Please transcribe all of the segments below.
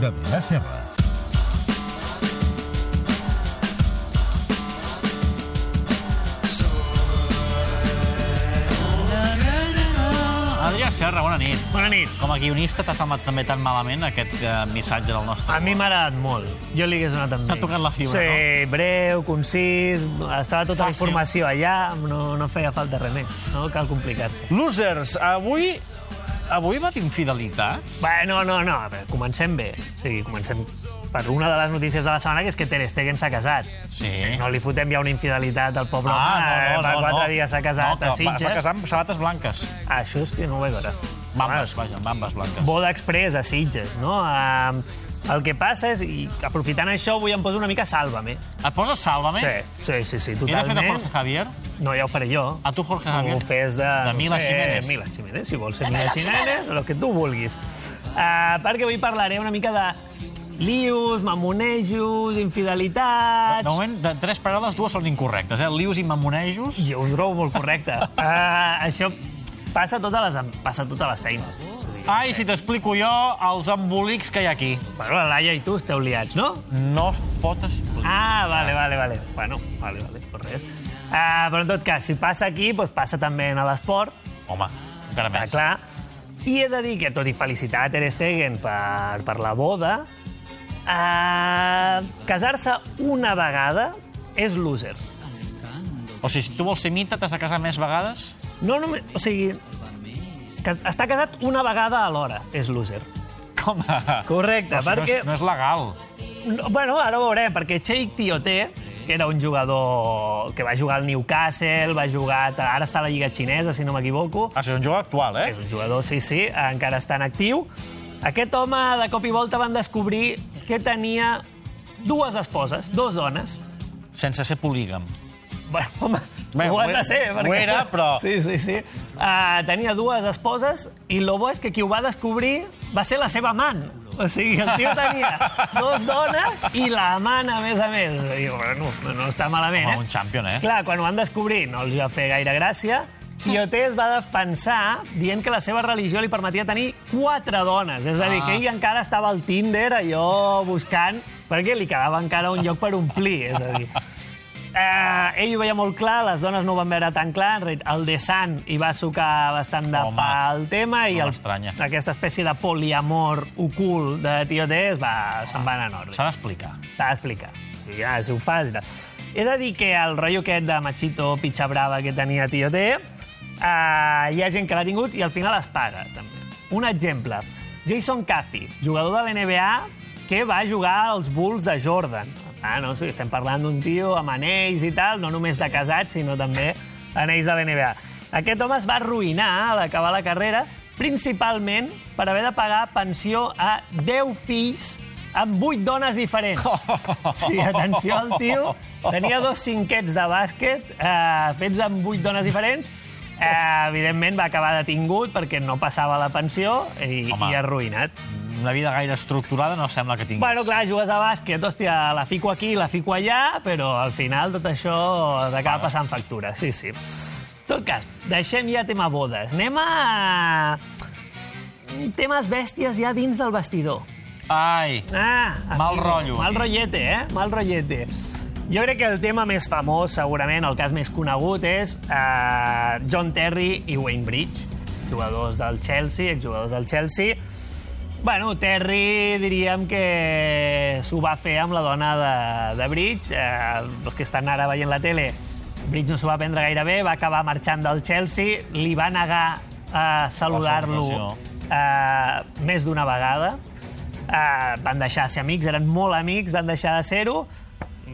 d'Adrià Serra. Adrià Serra, bona nit. Bona nit. Com a guionista t'ha semblat també tan malament aquest eh, missatge del nostre... A mi m'ha agradat molt. Jo li hagués donat amb T'ha tocat la fibra, sí, breu, concís, estava tota la Fàcil. informació allà, no, no feia falta res més. No cal complicar-se. Losers, avui... Avui va d'infidelitats? Bé, no, no, no, a veure, comencem bé. O sigui, comencem per una de les notícies de la setmana, que és que Ter Stegen s'ha casat. Sí. O sigui, no li fotem ja una infidelitat al poble Ah, no, no, fa no. quatre no. dies s'ha casat no, a va- Sitges. Va casar amb sabates blanques. Ah, això, hòstia, no ho vaig veure. Bambes, vaja, bambes blanques. Boda Express a Sitges, no? Uh, el que passa és, i aprofitant això, avui em poso una mica Sálvame. Et poses Sálvame? Sí, sí, sí, sí I de fer de totalment. Jorge Javier? No, ja ho faré jo. A tu, Jorge Javier? No ho fes de... De no Mila sé, Jiménez. Mila Jiménez, si vols ser Mila Jiménez, el que tu vulguis. Uh, perquè avui parlaré una mica de lius, mamonejos, infidelitats... De moment, de tres paraules, dues són incorrectes, eh? Lius i mamonejos. Jo ho trobo molt correcte. Uh, això passa a totes les, passa a totes les feines. Ai, si t'explico jo els embolics que hi ha aquí. Bueno, la Laia i tu esteu liats, no? No es pot explicar. Ah, vale, vale, vale. Bueno, vale, vale, pues res. Uh, però en tot cas, si passa aquí, doncs passa també a l'esport, Home, encara està més. clar. I he de dir que, tot i felicitar a Ter Stegen per, per la boda, uh, casar-se una vegada és loser. O sigui, si tu vols ser mita, t'has de casar més vegades? No només... O sigui, que està casat una vegada alhora és loser. Com a... Correcte, Però si perquè... No és, no és legal. No, bueno, ara ho veurem, perquè Cheikh Tioté, que era un jugador que va jugar al Newcastle, va jugar... Ara està a la Lliga Xinesa, si no m'equivoco. Ah, és un jugador actual, eh? És un jugador, sí, sí, encara està en actiu. Aquest home, de cop i volta, van descobrir que tenia dues esposes, dos dones. Sense ser polígam. Bueno, home, Bé, ho has de era- ser. ho era, però- Sí, sí, sí. Uh, tenia dues esposes i el bo és que qui ho va descobrir va ser la seva amant. O sigui, el tio tenia dos dones i l'amant, a més a més. I, bueno, no, no està malament, Home, eh? un champion, eh? Clar, quan ho van descobrir no els va fer gaire gràcia. Tioté es va defensar dient que la seva religió li permetia tenir quatre dones. És a dir, Ah. que ell encara estava al Tinder allò buscant, perquè li quedava encara un lloc per omplir. És a dir, Uh, ell ho veia molt clar, les dones no ho van veure tan clar. El de Sant hi va sucar bastant de Home, pa al tema i no el, aquesta espècie de poliamor ocult de Tioté es va, se'n va anar en ordre. S'ha d'explicar. S'ha d'explicar. I ja, si ho fas... He de dir que el rotllo aquest de machito pitxa brava que tenia Tio Uh, hi ha gent que l'ha tingut i al final es paga, també. Un exemple. Jason Caffey, jugador de l'NBA que va jugar als Bulls de Jordan. Ah, no? Sigui, estem parlant d'un tio amb anells i tal, no només de casat, sinó també anells de l'NBA. Aquest home es va arruïnar a l'acabar la carrera principalment per haver de pagar pensió a 10 fills amb 8 dones diferents. Sí, atenció al tio. Tenia dos cinquets de bàsquet eh, fets amb 8 dones diferents. Eh, evidentment va acabar detingut perquè no passava la pensió i, Home. i arruïnat. Una vida gaire estructurada no sembla que tinguis. Bueno, clar, jugues a bàsquet, hòstia, la fico aquí, la fico allà, però al final tot això t'acaba passant factura, sí, sí. En tot cas, deixem ja tema bodes. Anem a temes bèsties ja dins del vestidor. Ai, Ah, Mal rotllo. Mal rotllete, eh? Mal rotllete. Jo crec que el tema més famós, segurament, el cas més conegut, és uh, John Terry i Wayne Bridge, jugadors del Chelsea, exjugadors del Chelsea. Bueno, Terry diríem que s'ho va fer amb la dona de, de Bridge. Eh, els que estan ara veient la tele, Bridge no s'ho va prendre gaire bé, va acabar marxant del Chelsea, li va negar a saludar-lo salutació. eh, més d'una vegada. Eh, van deixar de ser amics, eren molt amics, van deixar de ser-ho.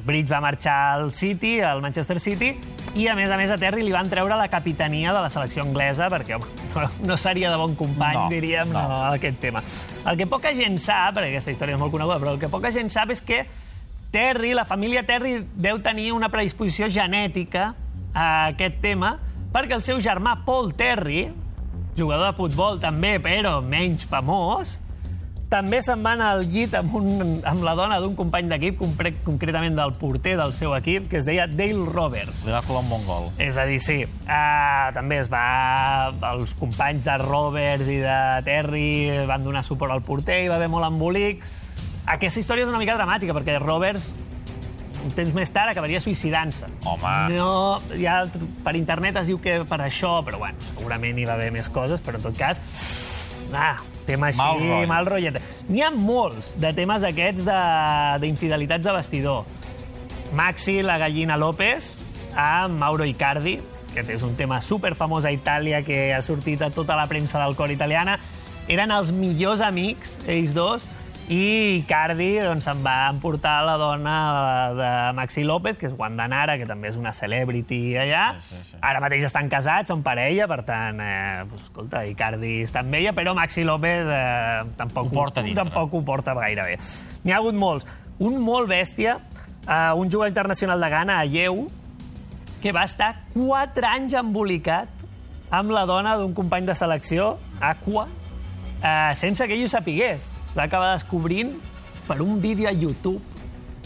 Bridge va marxar al City, al Manchester City, i a més a més a Terry li van treure la capitania de la selecció anglesa perquè home, no, no seria de bon company, No, diríem, no. no. aquest tema. El que poca gent sap, perquè aquesta història és molt coneguda, però el que poca gent sap és que Terry, la família Terry, deu tenir una predisposició genètica a aquest tema, perquè el seu germà Paul Terry, jugador de futbol també, però menys famós, també se'n va anar al llit amb, un, amb la dona d'un company d'equip, concretament del porter del seu equip, que es deia Dale Roberts. Li va colar un bon gol. És a dir, sí. Uh, també es va... Els companys de Roberts i de Terry van donar suport al porter, hi va haver molt embolic. Aquesta història és una mica dramàtica, perquè Roberts, un temps més tard, acabaria suïcidant-se. Home. No, ja per internet es diu que per això, però bueno, segurament hi va haver més coses, però en tot cas... Ah, tema així, Mal rotllo. mal rotllet. N'hi ha molts de temes aquests de- d'infidelitats de, de vestidor. Maxi, la gallina López, amb Mauro Icardi, que és un tema superfamós a Itàlia, que ha sortit a tota la premsa del cor italiana. Eren els millors amics, ells dos, i Icardi doncs, se'n va emportar la dona de Maxi López, que és Wanda Nara, que també és una celebrity allà. Sí, sí, sí. Ara mateix estan casats, són parella, per tant, eh, pues, escolta, Icardi està amb ella, però Maxi López eh, tampoc, Ho porta dintre. tampoc ho porta gaire bé. N'hi ha hagut molts. Un molt bèstia, eh, un jugador internacional de Ghana, Ayeu, que va estar 4 anys embolicat amb la dona d'un company de selecció, Aqua, eh, sense que ell ho sapigués. Va acabar descobrint per un vídeo a YouTube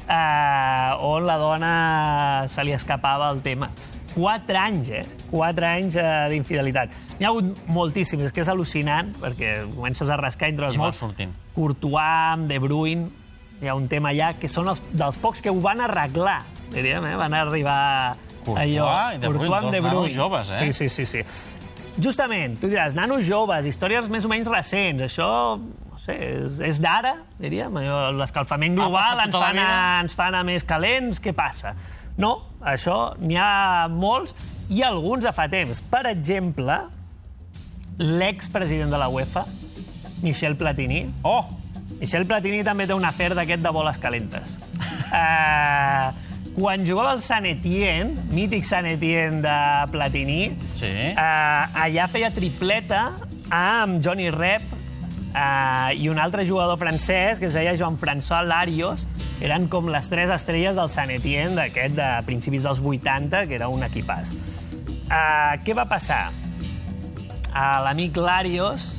eh, on la dona se li escapava el tema. 4 anys, eh? 4 anys eh, d'infidelitat. N'hi ha hagut moltíssims, és que és al·lucinant, perquè comences a rascar entre els molts. Courtois, De Bruyne, hi ha un tema allà que són els, dels pocs que ho van arreglar, diríem, eh? Van arribar Courtois allò. i De Bruyne, dos nanos joves, eh? Sí, sí, sí, sí. Justament, tu diràs, nanos joves, històries més o menys recents, això, no sé, és, és d'ara, diríem, l'escalfament global ens tota fa, anar, ens fa anar més calents, què passa? No, això n'hi ha molts i alguns de fa temps. Per exemple, l'expresident de la UEFA, Michel Platini, Oh! Michel Platini també té un afer d'aquest de boles calentes. Uh, quan jugava al Sant Etienne, mític Sant Etienne de Platini, Sí. uh, allà feia tripleta amb Johnny Rep uh, i un altre jugador francès que es deia Jean-François Larios, eren com les tres estrelles del Sant Etienne d'aquest de principis dels 80, que era un equipàs. Uh, què va passar? Uh, L'amic Larios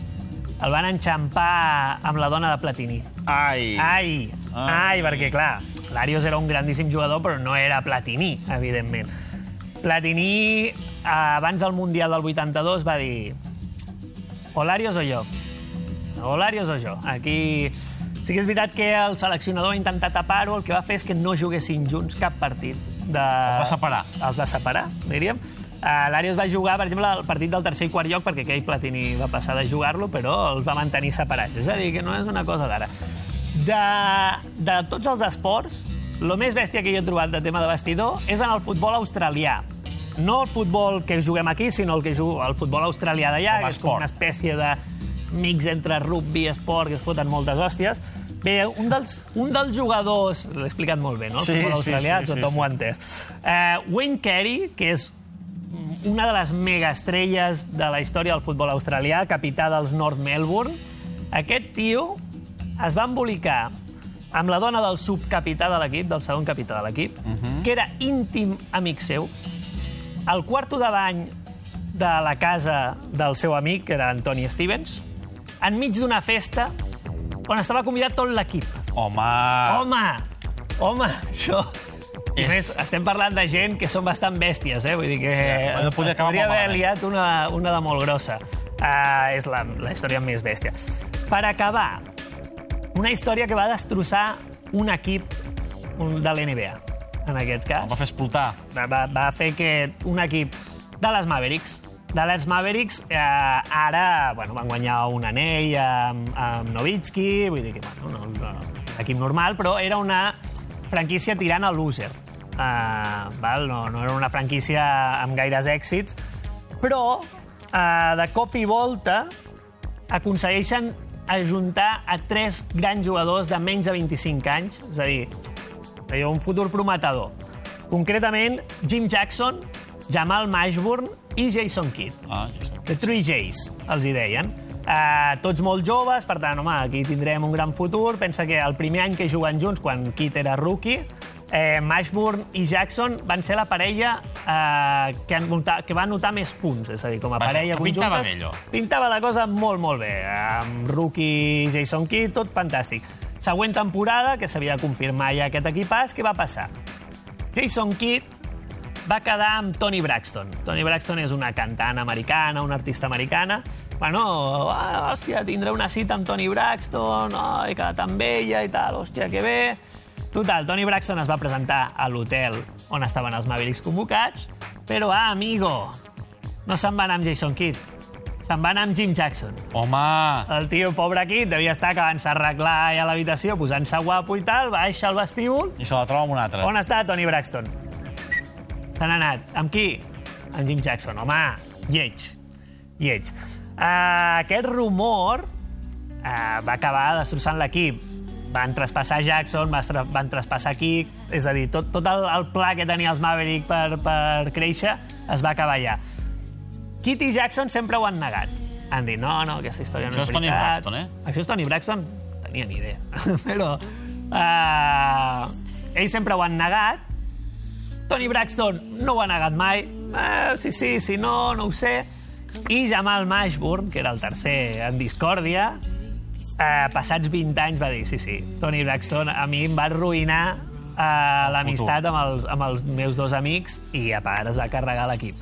el van enxampar amb la dona de Platini. Ai! Ai, Ai. ai, perquè, clar, Larios era un grandíssim jugador, però no era Platini, evidentment. Platini, eh, abans del Mundial del 82, va dir o Larios o jo. O Larios o jo. Aquí sí que és veritat que el seleccionador va intentar tapar-ho, el que va fer és que no juguessin junts cap partit. De... Els va separar. Els va separar, diríem. Uh, L'Àrios va jugar, per exemple, el partit del tercer i quart lloc, perquè aquell Platini va passar de jugar-lo, però els va mantenir separats. És a dir, que no és una cosa d'ara. De, de tots els esports, el més bèstia que jo he trobat de tema de vestidor és en el futbol australià. No el futbol que juguem aquí, sinó el que juga el futbol australià d'allà, que és com una espècie de mix entre rugby i esport, que es foten moltes hòsties. Bé, un dels, un dels jugadors... L'he explicat molt bé, no? El Sí, futbol sí, australià, sí, sí, tothom sí. ho ha entès. Uh, Wayne Carey, que és una de les megaestrelles de la història del futbol australià, capità dels North Melbourne, aquest tio es va embolicar amb la dona del subcapità de l'equip, del segon capità de l'equip, que era íntim amic seu. Al quarto de bany de la casa del seu amic, que era Anthony Stevens, enmig d'una festa on estava convidat tot l'equip. Home! Home! Home, això... I És- més, estem parlant de gent que són bastant bèsties, eh? Vull dir que Sí, no podia acabar podria haver liat una, una de molt grossa. Uh, és la, la història més bèstia. Per acabar, una història que va destrossar un equip de l'NBA, en aquest El cas va fer explotar. va, va fer que un equip de les Mavericks, de les Mavericks, eh, ara bueno, van guanyar un anell amb, amb Nowitzki, vull dir que bueno, no, no, equip normal, però era una franquícia tirant a loser. Uh, val? No, no era una franquícia amb gaires èxits, però uh, de cop i volta aconsegueixen ajuntar a tres grans jugadors de menys de 25 anys, és a dir, allò, un futur prometedor. Concretament, Jim Jackson, Jamal Mashburn i Jason Kidd. Ah, ja està. The Three Jays, els hi deien. Uh, tots molt joves, per tant, home, aquí tindrem un gran futur. Pensa que el primer any que juguen junts, quan Kidd era rookie, eh, Mashburn i Jackson van ser la parella eh, que, han notat, que va notar més punts. És a dir, com a Vaja, parella que pintava conjuntes, bé, allò. Pintava la cosa molt, molt bé. Amb Rookie, Jason Kidd, tot fantàstic. Següent temporada, que s'havia de confirmar ja aquest equipàs, què va passar? Jason Kidd va quedar amb Tony Braxton. Tony Braxton és una cantant americana, una artista americana. Bueno, ah, hòstia, tindré una cita amb Tony Braxton, oh, he quedat amb ella i tal, hòstia, que bé. Total, Tony Braxton es va presentar a l'hotel on estaven els Mavericks convocats, però, ah, amigo, no se'n va anar amb Jason Kidd, se'n va anar amb Jim Jackson. Home, El tio, pobre Kidd, devia estar acabant-se arreglar allà a l'habitació, posant-se guapo i tal, baixa al vestíbul, i se la troba amb un altre. on està Tony Braxton? Se n'ha anat. Amb qui? Amb Jim Jackson. Home, lleig. Lleig. Uh, aquest rumor uh, va acabar destrossant l'equip. Van traspassar Jackson, van, tra van traspassar Kick, és a dir, tot, tot el, el pla que tenia els Maverick per, per créixer es va acabar allà. Kidd i Jackson sempre ho han negat. Han dit, no, no, aquesta història no Això és és Tony veritat. Braxton, eh? Això és Tony Braxton? Tenia ni idea. Però uh, ells sempre ho han negat. Tony Braxton no ho ha negat mai. Eh, sí, sí, sí, no, no ho sé. I Jamal Mashburn, que era el tercer en discòrdia, eh, passats 20 anys va dir, sí, sí, Tony Braxton a mi em va arruïnar eh, l'amistat amb, els, amb els meus dos amics i a part es va carregar l'equip.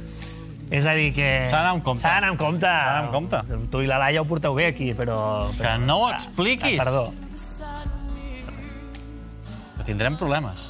És a dir que... S'ha d'anar amb compte. S'ha d'anar amb compte. S'ha d'anar amb compte. Tu i la Laia ho porteu bé aquí, però... Que però... no ho expliquis. Ah, perdó. Tindrem problemes.